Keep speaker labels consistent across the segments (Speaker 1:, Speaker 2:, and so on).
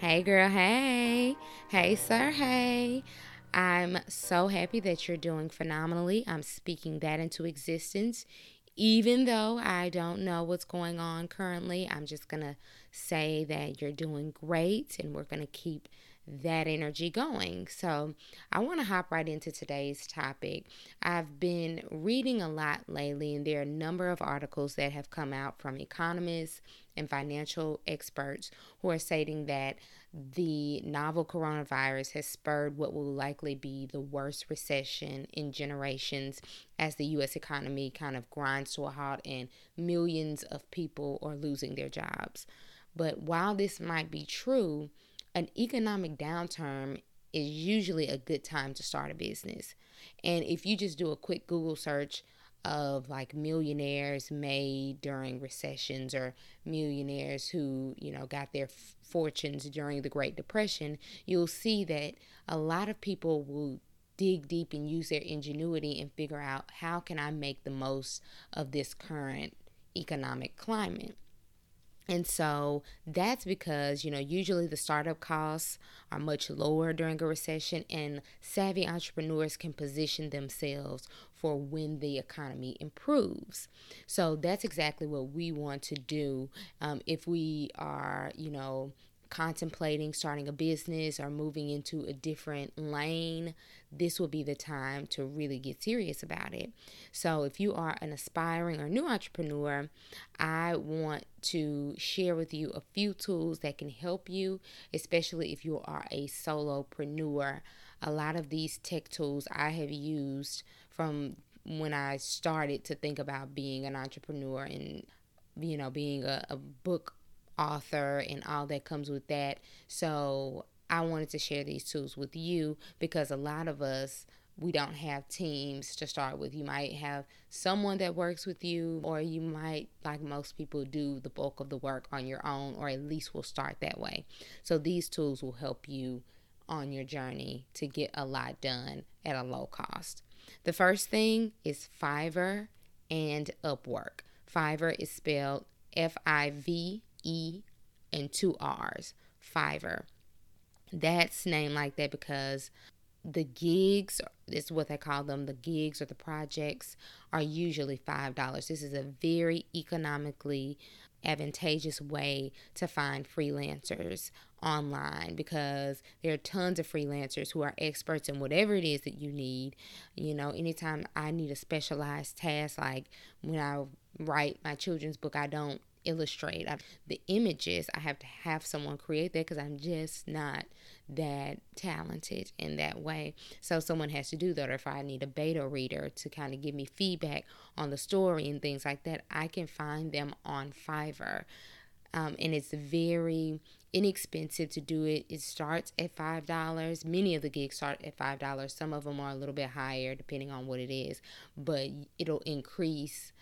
Speaker 1: Hey, girl, hey. Hey, sir, hey. I'm so happy that you're doing phenomenally. I'm speaking that into existence. Even though I don't know what's going on currently, I'm just going to say that you're doing great and we're going to keep that energy going. So, I want to hop right into today's topic. I've been reading a lot lately, and there are a number of articles that have come out from economists and financial experts who are stating that the novel coronavirus has spurred what will likely be the worst recession in generations as the U.S. economy kind of grinds to a halt and millions of people are losing their jobs. But while this might be true, an economic downturn is usually a good time to start a business. And if you just do a quick Google search, of like millionaires made during recessions or millionaires who, you know, got their f- fortunes during the Great Depression, you'll see that a lot of people will dig deep and use their ingenuity and figure out how can I make the most of this current economic climate. And so that's because, you know, usually the startup costs are much lower during a recession, and savvy entrepreneurs can position themselves for when the economy improves. So that's exactly what we want to do um, if we are, you know, contemplating starting a business or moving into a different lane, this will be the time to really get serious about it. So, if you are an aspiring or new entrepreneur, I want to share with you a few tools that can help you, especially if you are a solopreneur. A lot of these tech tools I have used from when I started to think about being an entrepreneur and you know being a, a book author and all that comes with that. So I wanted to share these tools with you because a lot of us we don't have teams to start with. You might have someone that works with you, or you might, like most people, do the bulk of the work on your own, or at least will start that way. So, these tools will help you on your journey to get a lot done at a low cost. The first thing is Fiverr and Upwork. Fiverr is spelled F I V E and two R's, Fiverr. That's named like that because the gigs is what they call them the gigs or the projects are usually five dollars this is a very economically advantageous way to find freelancers online because there are tons of freelancers who are experts in whatever it is that you need. You know, anytime I need a specialized task, like when I write my children's book, I don't illustrate I, the images. I have to have someone create that because I'm just not that talented in that way. So someone has to do that. Or if I need a beta reader to kind of give me feedback on the story and things like that, I can find them on Fiverr. Um, and it's very inexpensive to do it. It starts at five dollars. Many of the gigs start at five dollars. Some of them are a little bit higher depending on what it is, but it'll increase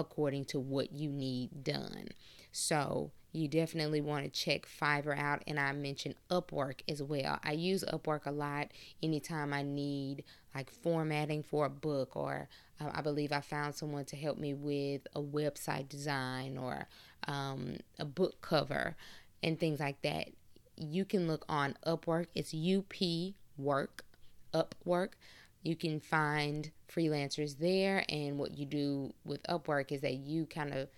Speaker 1: according to what you need done. So you definitely want to check Fiverr out. And I mentioned Upwork as well. I use Upwork a lot anytime I need like formatting for a book, or uh, I believe I found someone to help me with a website design or um, a book cover and things like that. You can look on Upwork. It's UP Work, Upwork. You can find freelancers there, and what you do with Upwork is that you kind of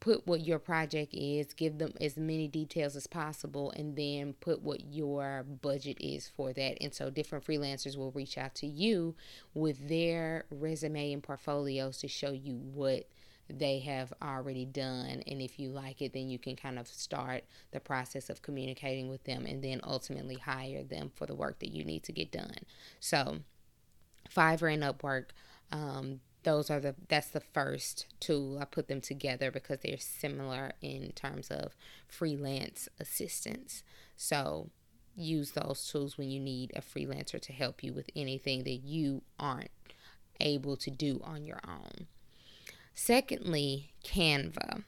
Speaker 1: put what your project is, give them as many details as possible, and then put what your budget is for that. And so different freelancers will reach out to you with their resume and portfolios to show you what they have already done. And if you like it, then you can kind of start the process of communicating with them and then ultimately hire them for the work that you need to get done. So, Fiverr and Upwork. Um, those are the that's the first two. I put them together because they're similar in terms of freelance assistance. So use those tools when you need a freelancer to help you with anything that you aren't able to do on your own. Secondly, Canva.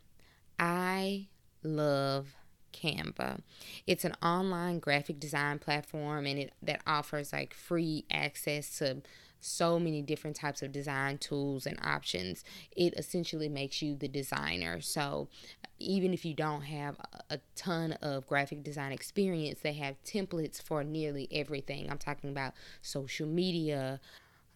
Speaker 1: I love Canva. It's an online graphic design platform and it that offers like free access to so many different types of design tools and options. It essentially makes you the designer. So even if you don't have a ton of graphic design experience, they have templates for nearly everything. I'm talking about social media.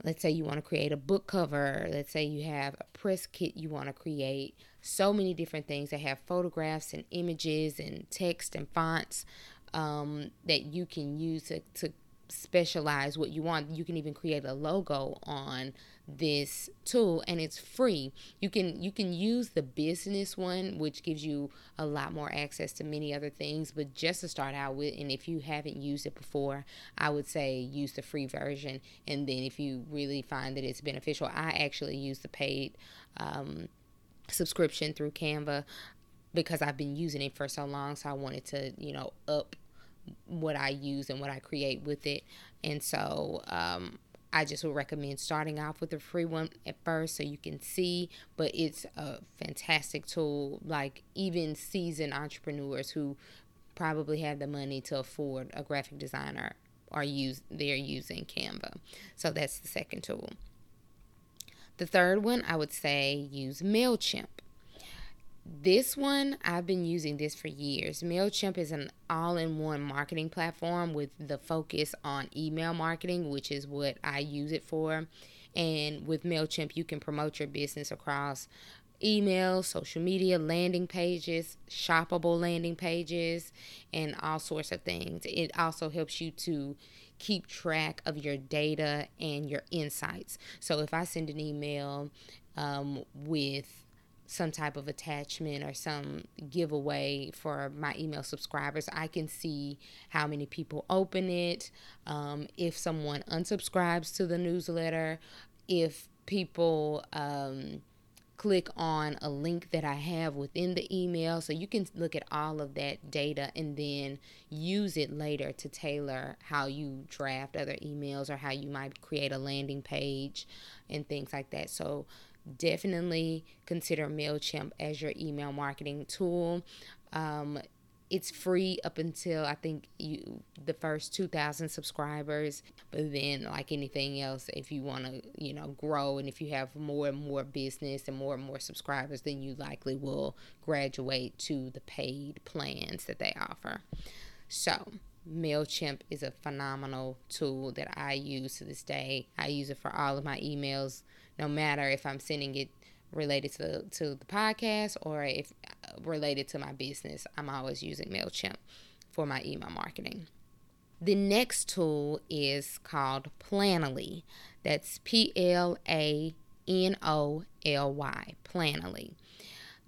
Speaker 1: Let's say you want to create a book cover. Let's say you have a press kit you want to create. So many different things. They have photographs and images and text and fonts um, that you can use to, to specialize what you want. You can even create a logo on this tool and it's free. You can you can use the business one which gives you a lot more access to many other things, but just to start out with and if you haven't used it before, I would say use the free version and then if you really find that it's beneficial, I actually use the paid um, subscription through Canva because I've been using it for so long so I wanted to, you know, up what I use and what I create with it. And so um, I just would recommend starting off with a free one at first so you can see, but it's a fantastic tool. Like even seasoned entrepreneurs who probably have the money to afford a graphic designer are use they're using Canva. So that's the second tool. The third one I would say use MailChimp. This one, I've been using this for years. MailChimp is an all in one marketing platform with the focus on email marketing, which is what I use it for. And with MailChimp, you can promote your business across email, social media, landing pages, shoppable landing pages, and all sorts of things. It also helps you to keep track of your data and your insights. So if I send an email um, with some type of attachment or some giveaway for my email subscribers, I can see how many people open it, um, if someone unsubscribes to the newsletter, if people um, click on a link that I have within the email. So you can look at all of that data and then use it later to tailor how you draft other emails or how you might create a landing page and things like that. So definitely consider MailChimp as your email marketing tool. Um, it's free up until I think you the first 2000 subscribers but then like anything else if you want to you know grow and if you have more and more business and more and more subscribers then you likely will graduate to the paid plans that they offer so MailChimp is a phenomenal tool that I use to this day. I use it for all of my emails no matter if I'm sending it related to to the podcast or if uh, related to my business. I'm always using Mailchimp for my email marketing. The next tool is called Planoly. That's P L A N O L Y. Planoly.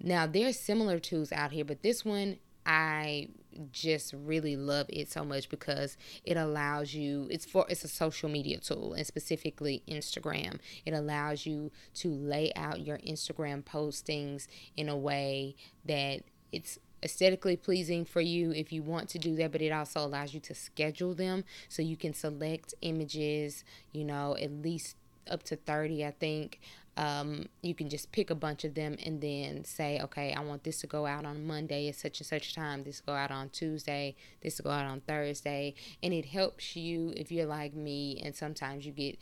Speaker 1: Now there's similar tools out here, but this one I just really love it so much because it allows you it's for it's a social media tool and specifically Instagram. It allows you to lay out your Instagram postings in a way that it's aesthetically pleasing for you if you want to do that but it also allows you to schedule them so you can select images you know at least up to 30 i think um, you can just pick a bunch of them and then say, okay, I want this to go out on Monday at such and such time, this go out on Tuesday, this go out on Thursday. And it helps you if you're like me and sometimes you get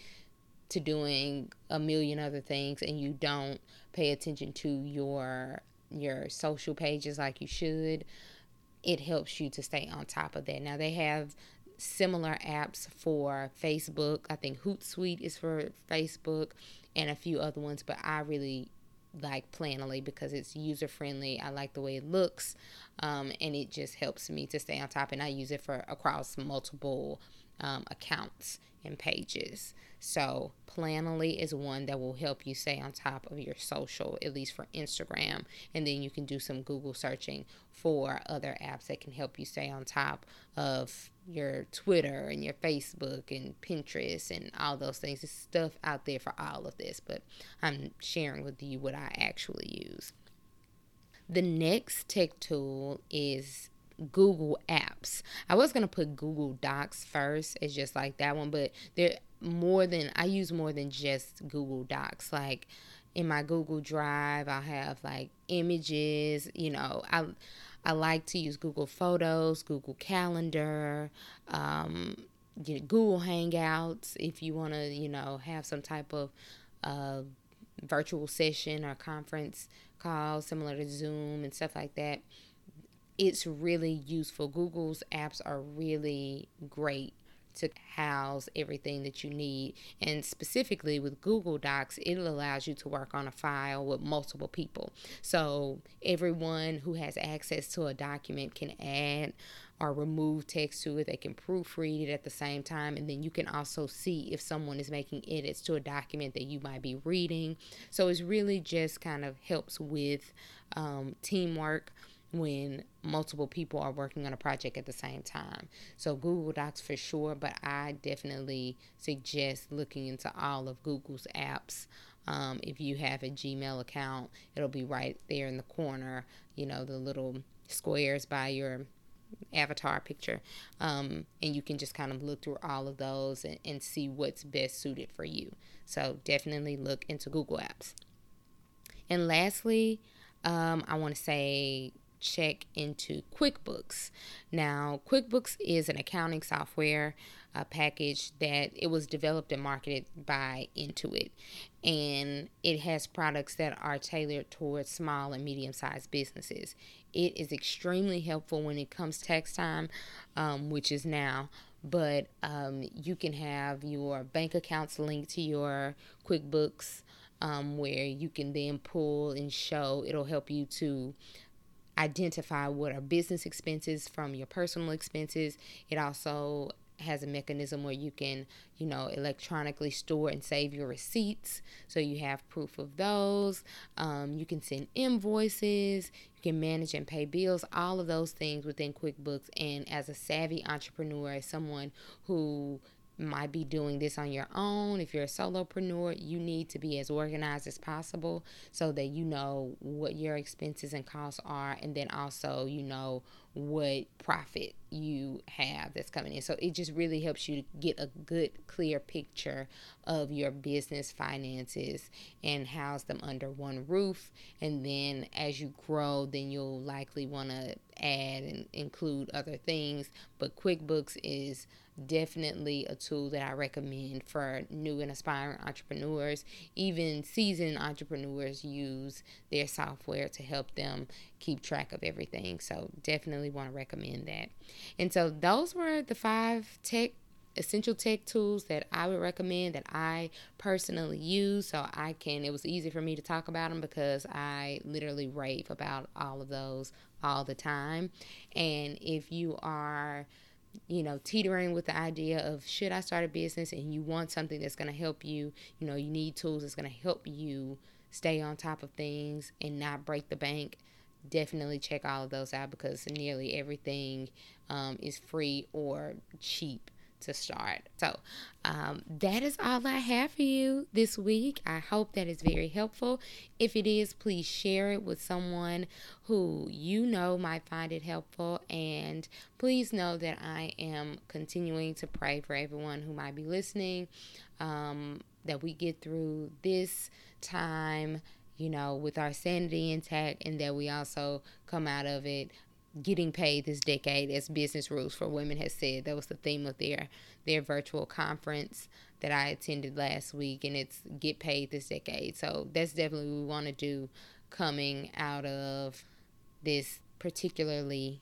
Speaker 1: to doing a million other things and you don't pay attention to your your social pages like you should it helps you to stay on top of that. Now they have similar apps for facebook. I think hootsuite is for facebook and a few other ones, but I really like Planoly because it's user friendly. I like the way it looks, um, and it just helps me to stay on top. And I use it for across multiple um, accounts and pages. So Planoly is one that will help you stay on top of your social, at least for Instagram. And then you can do some Google searching for other apps that can help you stay on top of your Twitter and your Facebook and Pinterest and all those things. There's stuff out there for all of this, but I'm sharing with you what I actually use. The next tech tool is Google Apps. I was gonna put Google Docs first. It's just like that one, but there more than I use more than just Google Docs. Like in my Google Drive, I'll have like images. You know, I I like to use Google Photos, Google Calendar. Um, Google Hangouts if you want to, you know, have some type of uh, virtual session or conference call similar to Zoom and stuff like that. It's really useful. Google's apps are really great to house everything that you need. And specifically with Google Docs, it allows you to work on a file with multiple people. So everyone who has access to a document can add or remove text to it. They can proofread it at the same time. And then you can also see if someone is making edits to a document that you might be reading. So it's really just kind of helps with um, teamwork when multiple people are working on a project at the same time. So Google Docs for sure, but I definitely suggest looking into all of Google's apps. Um, if you have a Gmail account, it'll be right there in the corner, you know, the little squares by your avatar picture. Um, and you can just kind of look through all of those and, and see what's best suited for you. So definitely look into Google Apps. And lastly, um, I want to say check into QuickBooks. Now, QuickBooks is an accounting software uh, package that it was developed and marketed by Intuit, and it has products that are tailored towards small and medium-sized businesses. It is extremely helpful when it comes tax time, um, which is now. But um, you can have your bank accounts linked to your QuickBooks, um, where you can then pull and show. It'll help you to identify what are business expenses from your personal expenses. It also has a mechanism where you can, you know, electronically store and save your receipts. So you have proof of those. Um, you can send invoices. You can manage and pay bills. All of those things within QuickBooks. And as a savvy entrepreneur, as someone who might be doing this on your own. If you're a solopreneur, you need to be as organized as possible so that you know what your expenses and costs are, and then also you know what profit you have that's coming in. So it just really helps you to get a good, clear picture of your business finances and house them under one roof. And then as you grow, then you'll likely want to add and include other things. But QuickBooks is definitely a tool that I recommend for new and aspiring entrepreneurs. Even seasoned entrepreneurs use their software to help them keep track of everything. So definitely want to recommend that. And so those were the five tech essential tech tools that I would recommend that I personally use so I can it was easy for me to talk about them because I literally rave about all of those all the time and if you are you know, teetering with the idea of should I start a business and you want something that's going to help you, you know, you need tools that's going to help you stay on top of things and not break the bank, definitely check all of those out because nearly everything um, is free or cheap to start. So, um, that is all I have for you this week. I hope that is very helpful. If it is, please share it with someone who you know might find it helpful. And please know that I am continuing to pray for everyone who might be listening, um, that we get through this time you know, with our sanity intact, and that we also come out of it getting paid this decade as business rules for women has said. That was the theme of their their virtual conference that I attended last week and it's get paid this decade. So that's definitely what we want to do coming out of this particularly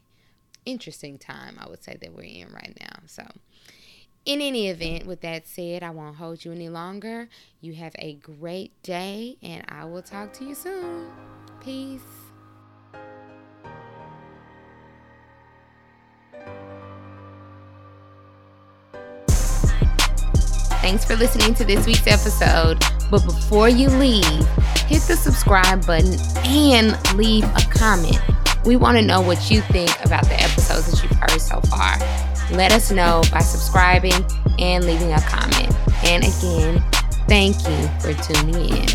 Speaker 1: interesting time I would say that we're in right now. So in any event, with that said, I won't hold you any longer. You have a great day, and I will talk to you soon. Peace. Thanks for listening to this week's episode. But before you leave, hit the subscribe button and leave a comment. We want to know what you think about the episodes that you've heard so far. Let us know by subscribing and leaving a comment. And again, thank you for tuning in.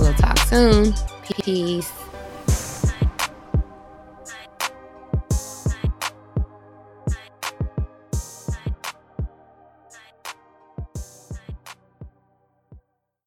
Speaker 1: We'll talk soon. Peace.